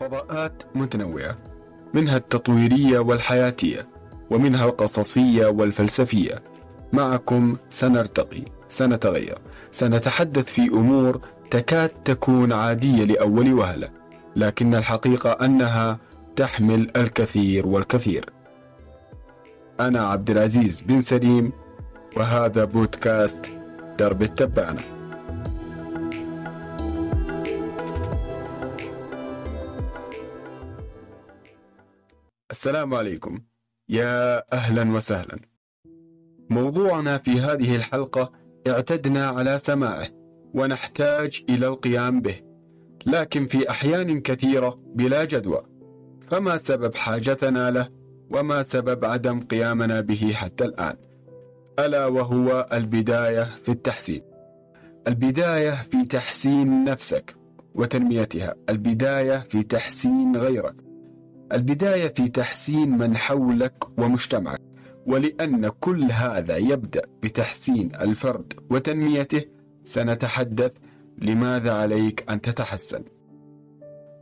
فضاءات متنوعة منها التطويرية والحياتية ومنها القصصية والفلسفية. معكم سنرتقي سنتغير سنتحدث في أمور تكاد تكون عادية لأول وهلة لكن الحقيقة أنها تحمل الكثير والكثير. أنا عبد العزيز بن سليم وهذا بودكاست درب التبانة. السلام عليكم. يا أهلا وسهلا. موضوعنا في هذه الحلقة اعتدنا على سماعه ونحتاج إلى القيام به لكن في أحيان كثيرة بلا جدوى. فما سبب حاجتنا له وما سبب عدم قيامنا به حتى الآن؟ ألا وهو البداية في التحسين. البداية في تحسين نفسك وتنميتها. البداية في تحسين غيرك. البداية في تحسين من حولك ومجتمعك ولأن كل هذا يبدأ بتحسين الفرد وتنميته. سنتحدث لماذا عليك أن تتحسن.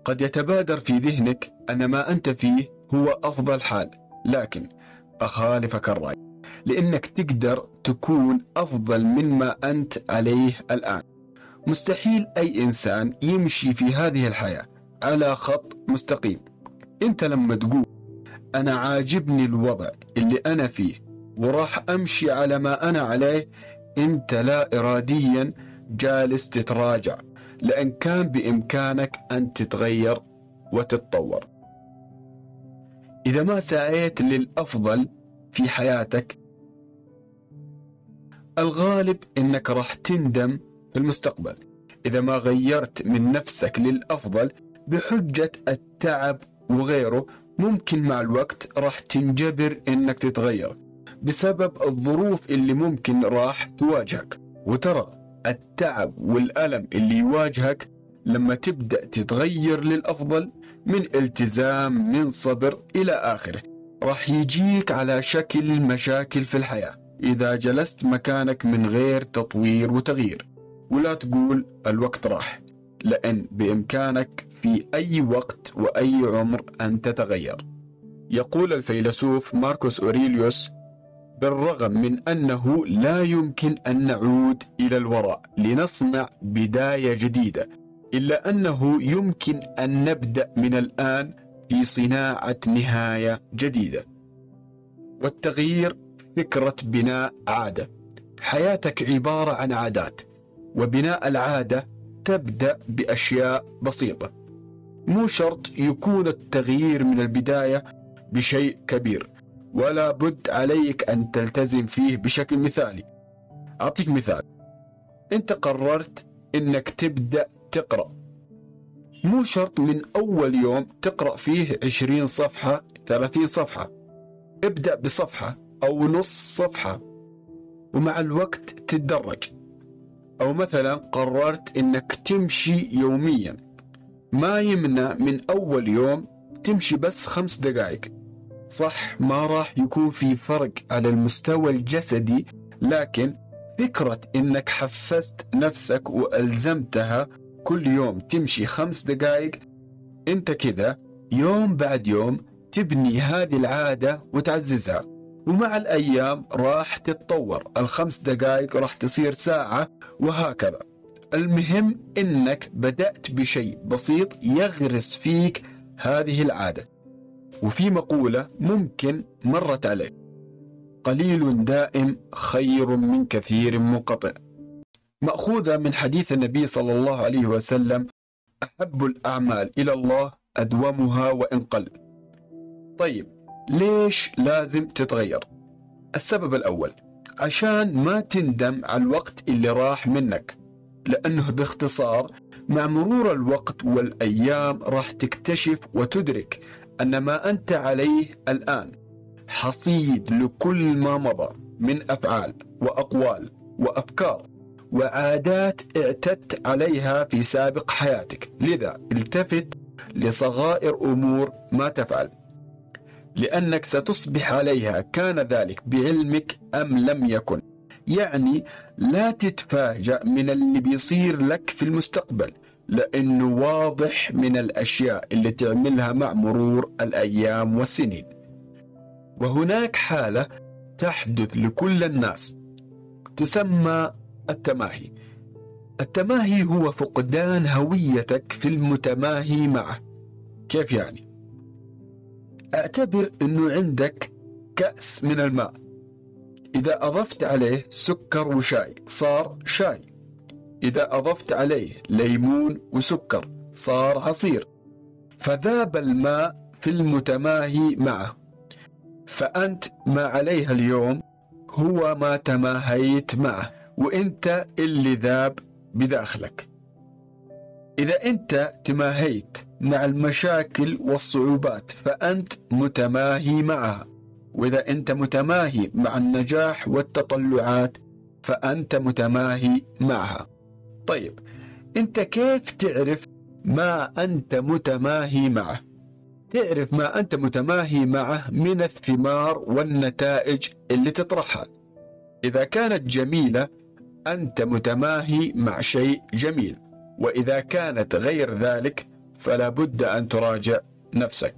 قد يتبادر في ذهنك أن ما أنت فيه هو أفضل حال لكن أخالفك الرأي لأنك تقدر تكون أفضل مما أنت عليه الآن. مستحيل أي إنسان يمشي في هذه الحياة على خط مستقيم. أنت لما تقول أنا عاجبني الوضع اللي أنا فيه وراح أمشي على ما أنا عليه أنت لا إراديا جالس تتراجع لأن كان بإمكانك أن تتغير وتتطور. إذا ما سعيت للأفضل في حياتك الغالب إنك راح تندم في المستقبل. إذا ما غيرت من نفسك للأفضل بحجة التعب وغيره ممكن مع الوقت راح تنجبر إنك تتغير بسبب الظروف اللي ممكن راح تواجهك. وترى التعب والألم اللي يواجهك لما تبدأ تتغير للأفضل من التزام من صبر إلى آخره. راح يجيك على شكل مشاكل في الحياة إذا جلست مكانك من غير تطوير وتغيير. ولا تقول الوقت راح لأن بإمكانك في أي وقت وأي عمر أن تتغير. يقول الفيلسوف ماركوس أوريليوس بالرغم من أنه لا يمكن أن نعود إلى الوراء لنصنع بداية جديدة إلا أنه يمكن أن نبدأ من الآن في صناعة نهاية جديدة. والتغيير فكرة بناء عادة. حياتك عبارة عن عادات وبناء العادة تبدأ بأشياء بسيطة. مو شرط يكون التغيير من البداية بشيء كبير ولا بد عليك أن تلتزم فيه بشكل مثالي. أعطيك مثال. أنت قررت أنك تبدأ تقرأ. مو شرط من أول يوم تقرأ فيه عشرين صفحة ثلاثين صفحة. ابدأ بصفحة أو نص صفحة ومع الوقت تتدرج. أو مثلا قررت أنك تمشي يوميا. ما يمنع من أول يوم تمشي بس خمس دقائق. صح ما راح يكون في فرق على المستوى الجسدي لكن فكرة إنك حفزت نفسك وألزمتها كل يوم تمشي خمس دقائق أنت كذا يوم بعد يوم تبني هذه العادة وتعززها. ومع الأيام راح تتطور الخمس دقائق راح تصير ساعة وهكذا. المهم إنك بدأت بشيء بسيط يغرس فيك هذه العادة. وفي مقولة ممكن مرت عليك. قليل دائم خير من كثير منقطع. مأخوذة من حديث النبي صلى الله عليه وسلم أحب الأعمال إلى الله أدومها وإن قل. طيب ليش لازم تتغير؟ السبب الأول عشان ما تندم على الوقت اللي راح منك. لأنه باختصار مع مرور الوقت والأيام راح تكتشف وتدرك أن ما أنت عليه الآن حصيد لكل ما مضى من أفعال وأقوال وأفكار وعادات اعتدت عليها في سابق حياتك. لذا التفت لصغائر أمور ما تفعل. لأنك ستصبح عليها كان ذلك بعلمك أم لم يكن. يعني لا تتفاجأ من اللي بيصير لك في المستقبل لأنه واضح من الأشياء اللي تعملها مع مرور الأيام والسنين. وهناك حالة تحدث لكل الناس تسمى التماهي. التماهي هو فقدان هويتك في المتماهي معه. كيف يعني؟ اعتبر إنه عندك كأس من الماء. إذا أضفت عليه سكر وشاي صار شاي. إذا أضفت عليه ليمون وسكر صار عصير. فذاب الماء في المتماهي معه. فأنت ما عليها اليوم هو ما تماهيت معه. وإنت اللي ذاب بداخلك. إذا أنت تماهيت مع المشاكل والصعوبات فأنت متماهي معها. وإذا أنت متماهي مع النجاح والتطلعات فأنت متماهي معها. طيب أنت كيف تعرف ما أنت متماهي معه؟ تعرف ما أنت متماهي معه من الثمار والنتائج اللي تطرحها. إذا كانت جميلة أنت متماهي مع شيء جميل. وإذا كانت غير ذلك فلا بد أن تراجع نفسك.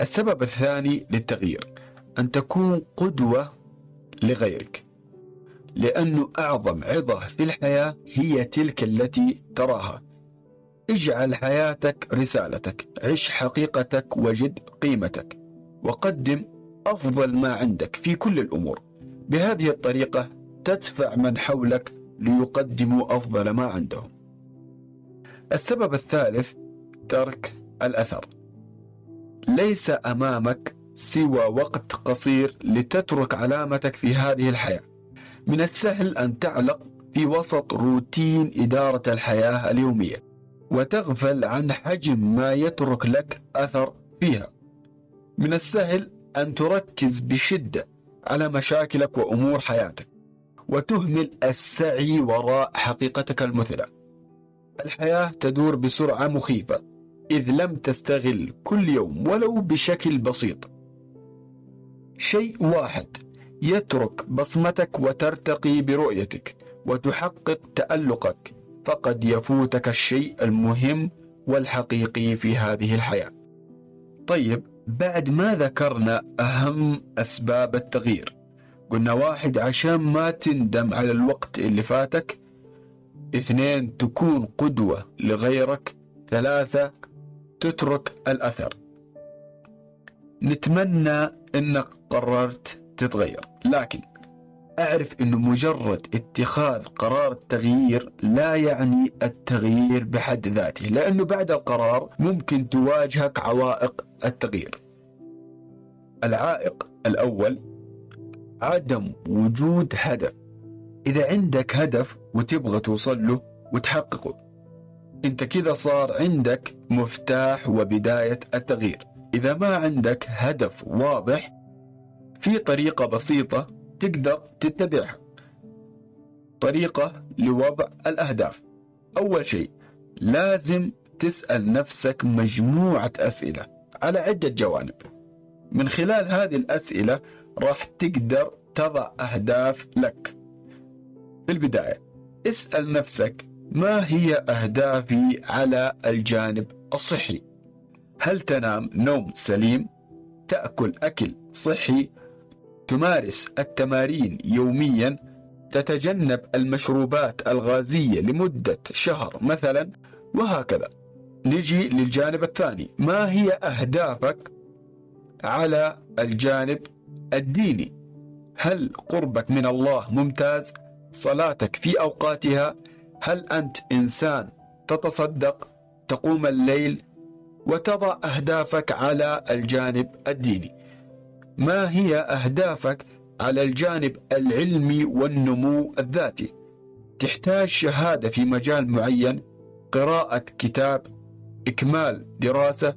السبب الثاني للتغيير. أن تكون قدوة لغيرك لأن أعظم عظة في الحياة هي تلك التي تراها. اجعل حياتك رسالتك عش حقيقتك وجد قيمتك وقدم أفضل ما عندك في كل الأمور. بهذه الطريقة تدفع من حولك ليقدموا أفضل ما عندهم. السبب الثالث ترك الأثر. ليس أمامك سوى وقت قصير لتترك علامتك في هذه الحياة. من السهل أن تعلق في وسط روتين إدارة الحياة اليومية وتغفل عن حجم ما يترك لك أثر فيها. من السهل أن تركز بشدة على مشاكلك وأمور حياتك وتهمل السعي وراء حقيقتك المثلى. الحياة تدور بسرعة مخيفة إذ لم تستغل كل يوم ولو بشكل بسيط. شيء واحد يترك بصمتك وترتقي برؤيتك وتحقق تألقك فقد يفوتك الشيء المهم والحقيقي في هذه الحياة. طيب بعد ما ذكرنا أهم أسباب التغيير قلنا واحد عشان ما تندم على الوقت اللي فاتك اثنين تكون قدوة لغيرك ثلاثة تترك الأثر نتمنى إنك قررت تتغير. لكن أعرف إنه مجرد اتخاذ قرار التغيير لا يعني التغيير بحد ذاته لأنه بعد القرار ممكن تواجهك عوائق التغيير. العائق الأول عدم وجود هدف. إذا عندك هدف وتبغى توصل له وتحققه أنت كذا صار عندك مفتاح وبداية التغيير. إذا ما عندك هدف واضح في طريقة بسيطة تقدر تتبعها. طريقة لوضع الأهداف. أول شيء لازم تسأل نفسك مجموعة أسئلة على عدة جوانب. من خلال هذه الأسئلة راح تقدر تضع أهداف لك. في البداية اسأل نفسك ما هي أهدافي على الجانب الصحي؟ هل تنام نوم سليم؟ تأكل أكل صحي؟ تمارس التمارين يوميا؟ تتجنب المشروبات الغازية لمدة شهر مثلا؟ وهكذا. نجي للجانب الثاني. ما هي أهدافك على الجانب الديني؟ هل قربك من الله ممتاز؟ صلاتك في أوقاتها؟ هل أنت إنسان تتصدق؟ تقوم الليل؟ وتضع أهدافك على الجانب الديني. ما هي أهدافك على الجانب العلمي والنمو الذاتي؟ تحتاج شهادة في مجال معين قراءة كتاب إكمال دراسة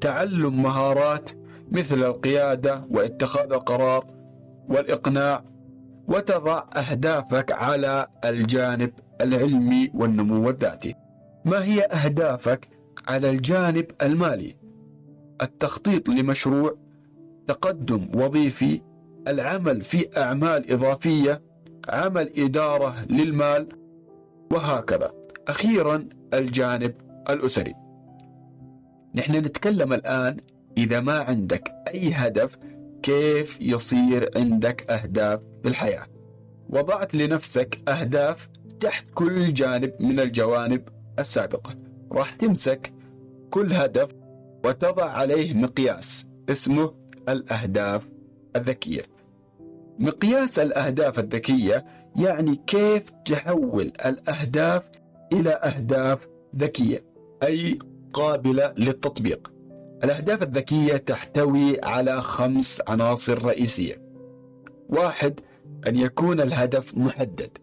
تعلم مهارات مثل القيادة واتخاذ القرار والإقناع وتضع أهدافك على الجانب العلمي والنمو الذاتي. ما هي أهدافك على الجانب المالي. التخطيط لمشروع تقدم وظيفي العمل في أعمال إضافية عمل إدارة للمال وهكذا. أخيرا الجانب الأسري. نحن نتكلم الآن إذا ما عندك أي هدف كيف يصير عندك أهداف في الحياة؟ وضعت لنفسك أهداف تحت كل جانب من الجوانب السابقة. راح تمسك كل هدف وتضع عليه مقياس اسمه الأهداف الذكية. مقياس الأهداف الذكية يعني كيف تحول الأهداف إلى أهداف ذكية أي قابلة للتطبيق. الأهداف الذكية تحتوي على خمس عناصر رئيسية. واحد أن يكون الهدف محدد.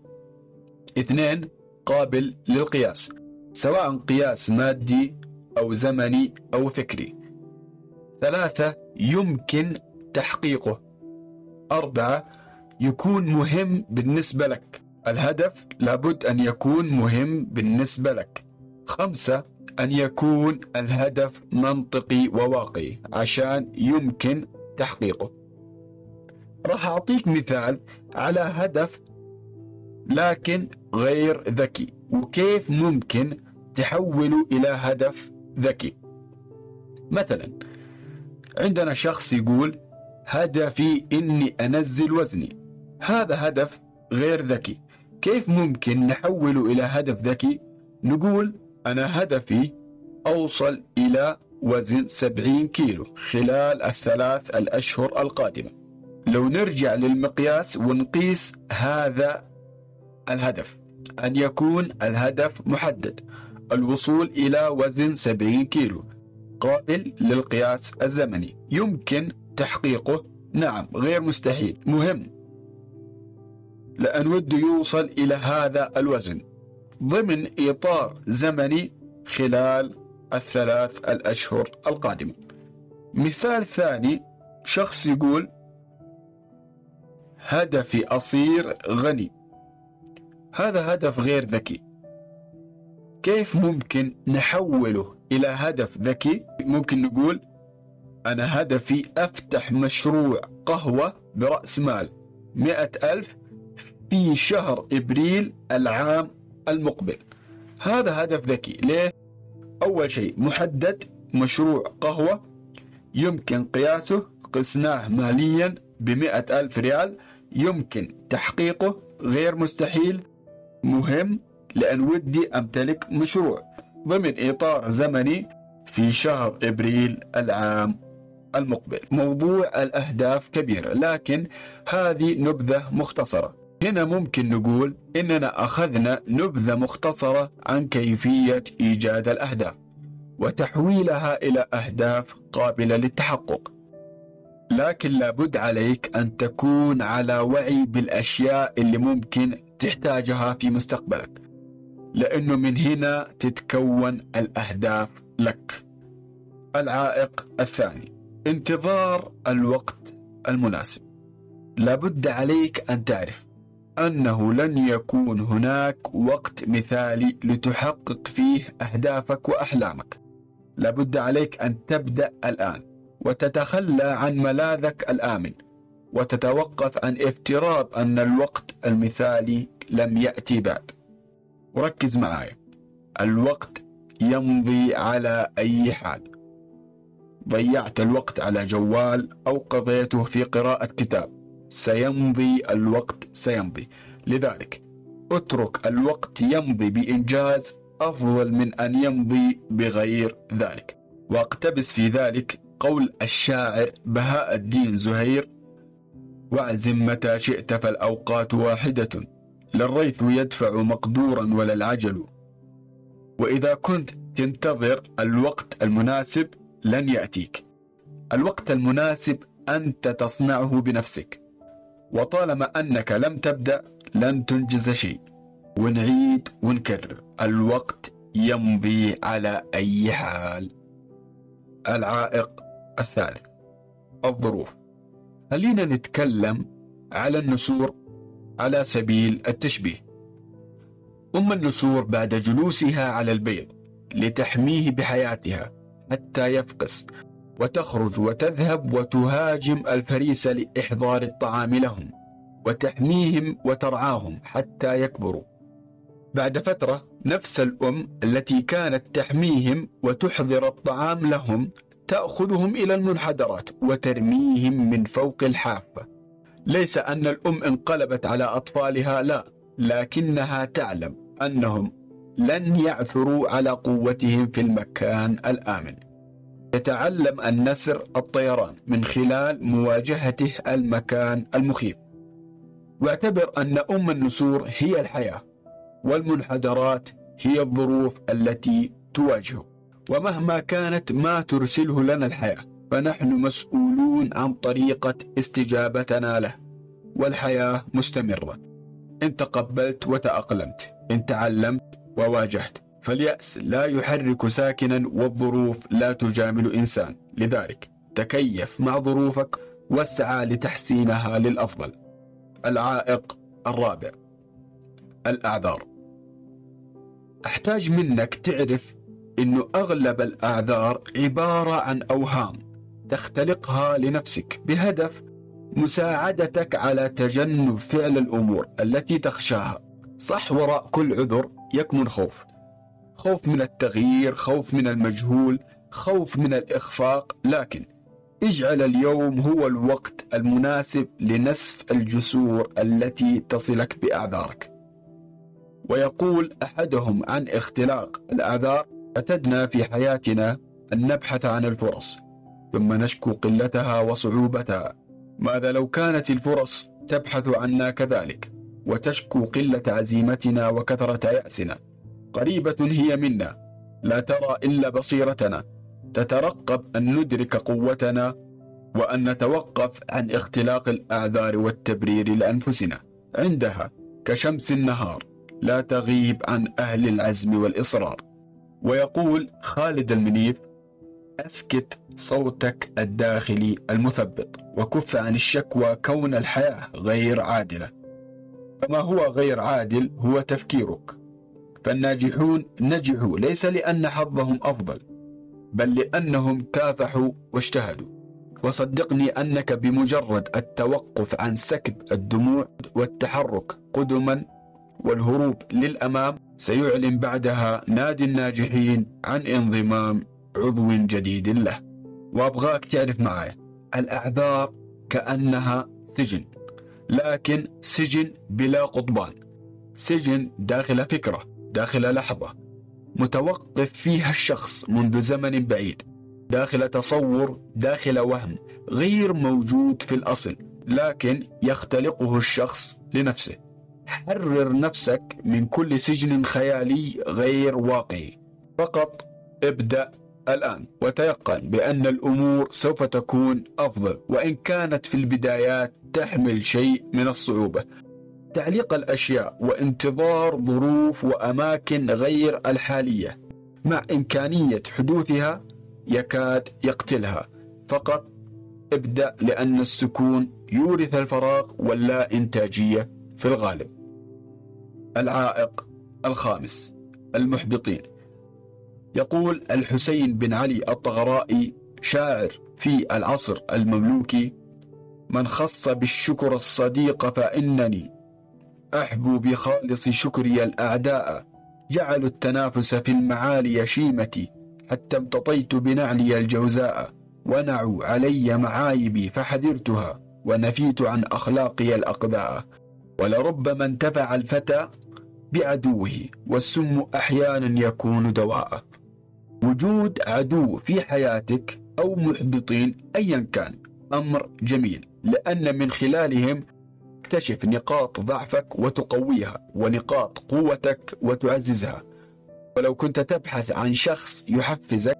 اثنين قابل للقياس. سواء قياس مادي أو زمني أو فكري. ثلاثة يمكن تحقيقه. أربعة يكون مهم بالنسبة لك. الهدف لابد أن يكون مهم بالنسبة لك. خمسة أن يكون الهدف منطقي وواقعي عشان يمكن تحقيقه. راح أعطيك مثال على هدف لكن غير ذكي. وكيف ممكن تحوله إلى هدف ذكي؟ مثلا عندنا شخص يقول هدفي إني أنزل وزني. هذا هدف غير ذكي. كيف ممكن نحوله إلى هدف ذكي؟ نقول أنا هدفي أوصل إلى وزن 70 كيلو خلال الثلاث الأشهر القادمة. لو نرجع للمقياس ونقيس هذا الهدف. أن يكون الهدف محدد. الوصول إلى وزن 70 كيلو. قابل للقياس الزمني. يمكن تحقيقه؟ نعم غير مستحيل. مهم. لأن وده يوصل إلى هذا الوزن. ضمن إطار زمني خلال الثلاث الأشهر القادمة. مثال ثاني شخص يقول هدفي أصير غني. هذا هدف غير ذكي. كيف ممكن نحوله إلى هدف ذكي؟ ممكن نقول أنا هدفي أفتح مشروع قهوة برأس مال مئة ألف في شهر إبريل العام المقبل. هذا هدف ذكي. ليه؟ أول شيء محدد مشروع قهوة يمكن قياسه قسناه ماليا بمئة ألف ريال يمكن تحقيقه غير مستحيل. مهم لأن ودي أمتلك مشروع ضمن إطار زمني في شهر إبريل العام المقبل. موضوع الأهداف كبير لكن هذه نبذة مختصرة. هنا ممكن نقول إننا أخذنا نبذة مختصرة عن كيفية إيجاد الأهداف وتحويلها إلى أهداف قابلة للتحقق. لكن لابد عليك أن تكون على وعي بالأشياء اللي ممكن تحتاجها في مستقبلك. لأنه من هنا تتكون الأهداف لك. العائق الثاني انتظار الوقت المناسب. لابد عليك أن تعرف أنه لن يكون هناك وقت مثالي لتحقق فيه أهدافك وأحلامك. لابد عليك أن تبدأ الآن وتتخلى عن ملاذك الآمن وتتوقف عن افتراض أن الوقت المثالي لم يأتي بعد. وركز معايا الوقت يمضي على أي حال. ضيعت الوقت على جوال أو قضيته في قراءة كتاب. سيمضي الوقت سيمضي. لذلك اترك الوقت يمضي بإنجاز أفضل من أن يمضي بغير ذلك. واقتبس في ذلك قول الشاعر بهاء الدين زهير واعزم متى شئت فالأوقات واحدة. للريث يدفع مقدورا ولا العجل. وإذا كنت تنتظر الوقت المناسب لن يأتيك. الوقت المناسب أنت تصنعه بنفسك. وطالما أنك لم تبدأ لن تنجز شيء. ونعيد ونكرر. الوقت يمضي على أي حال. العائق الثالث. الظروف. خلينا نتكلم على النسور على سبيل التشبيه. أم النسور بعد جلوسها على البيض لتحميه بحياتها حتى يفقس وتخرج وتذهب وتهاجم الفريسة لإحضار الطعام لهم وتحميهم وترعاهم حتى يكبروا. بعد فترة نفس الأم التي كانت تحميهم وتحضر الطعام لهم تأخذهم إلى المنحدرات وترميهم من فوق الحافة. ليس أن الأم انقلبت على أطفالها لا لكنها تعلم أنهم لن يعثروا على قوتهم في المكان الآمن. يتعلم النسر الطيران من خلال مواجهته المكان المخيف. واعتبر أن أم النسور هي الحياة والمنحدرات هي الظروف التي تواجهه. ومهما كانت ما ترسله لنا الحياة فنحن مسؤولون عن طريقة استجابتنا له. والحياة مستمرة. إن تقبلت وتأقلمت إن تعلمت وواجهت فاليأس لا يحرك ساكنا والظروف لا تجامل إنسان. لذلك تكيف مع ظروفك واسعى لتحسينها للأفضل. العائق الرابع. الأعذار. أحتاج منك تعرف أنه أغلب الأعذار عبارة عن أوهام تختلقها لنفسك بهدف مساعدتك على تجنب فعل الأمور التي تخشاها. صح وراء كل عذر يكمن خوف. خوف من التغيير خوف من المجهول خوف من الإخفاق لكن اجعل اليوم هو الوقت المناسب لنسف الجسور التي تصلك بأعذارك. ويقول أحدهم عن اختلاق الأعذار اعتدنا في حياتنا أن نبحث عن الفرص ثم نشكو قلتها وصعوبتها. ماذا لو كانت الفرص تبحث عنا كذلك وتشكو قلة عزيمتنا وكثرة يأسنا. قريبة هي منا لا ترى إلا بصيرتنا. تترقب أن ندرك قوتنا وأن نتوقف عن اختلاق الأعذار والتبرير لأنفسنا. عندها كشمس النهار لا تغيب عن أهل العزم والإصرار. ويقول خالد المنيف أسكت صوتك الداخلي المثبط وكف عن الشكوى كون الحياة غير عادلة. فما هو غير عادل هو تفكيرك. فالناجحون نجحوا ليس لأن حظهم أفضل بل لأنهم كافحوا واجتهدوا. وصدقني أنك بمجرد التوقف عن سكب الدموع والتحرك قدما والهروب للأمام سيعلن بعدها نادي الناجحين عن انضمام عضو جديد له. وأبغاك تعرف معي الأعذار كأنها سجن لكن سجن بلا قضبان سجن داخل فكرة داخل لحظة متوقف فيها الشخص منذ زمن بعيد داخل تصور داخل وهم غير موجود في الأصل لكن يختلقه الشخص لنفسه. حرر نفسك من كل سجن خيالي غير واقعي. فقط ابدأ الآن وتيقن بأن الأمور سوف تكون أفضل وإن كانت في البدايات تحمل شيء من الصعوبة. تعليق الأشياء وانتظار ظروف وأماكن غير الحالية. مع إمكانية حدوثها يكاد يقتلها. فقط ابدأ لأن السكون يورث الفراغ واللا إنتاجية في الغالب. العائق الخامس المحبطين. يقول الحسين بن علي الطغرائي شاعر في العصر المملوكي من خص بالشكر الصديق فإنني أحبو بخالص شكري الأعداء جعلوا التنافس في المعالي شيمتي حتى امتطيت بنعلي الجوزاء ونعوا علي معايبي فحذرتها ونفيت عن أخلاقي الأقداء ولربما انتفع الفتى بعدوه والسم أحيانا يكون دواء. وجود عدو في حياتك أو محبطين أيا كان أمر جميل لأن من خلالهم تكتشف نقاط ضعفك وتقويها ونقاط قوتك وتعززها. ولو كنت تبحث عن شخص يحفزك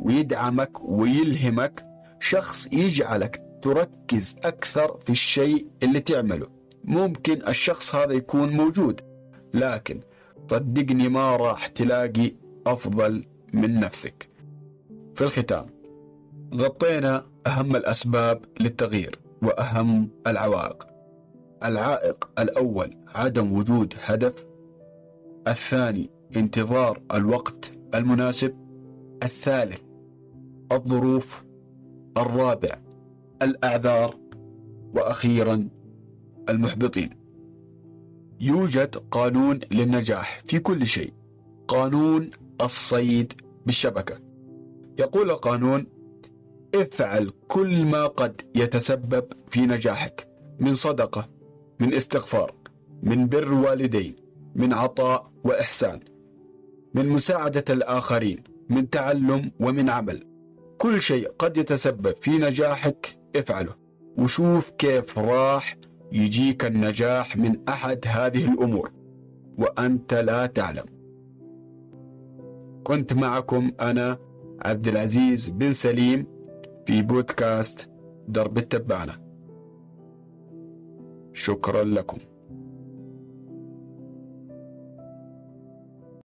ويدعمك ويلهمك شخص يجعلك تركز أكثر في الشيء اللي تعمله. ممكن الشخص هذا يكون موجود. لكن صدقني ما راح تلاقي أفضل من نفسك. في الختام غطينا أهم الأسباب للتغيير وأهم العوائق. العائق الأول عدم وجود هدف. الثاني انتظار الوقت المناسب. الثالث الظروف. الرابع الأعذار. وأخيرا المحبطين. يوجد قانون للنجاح في كل شيء. قانون الصيد بالشبكة. يقول القانون افعل كل ما قد يتسبب في نجاحك من صدقة من استغفار من بر والدين من عطاء وإحسان من مساعدة الآخرين من تعلم ومن عمل. كل شيء قد يتسبب في نجاحك افعله. وشوف كيف راح يجيك النجاح من أحد هذه الأمور وأنت لا تعلم. كنت معكم أنا عبد العزيز بن سليم في بودكاست درب التبانة. شكرا لكم.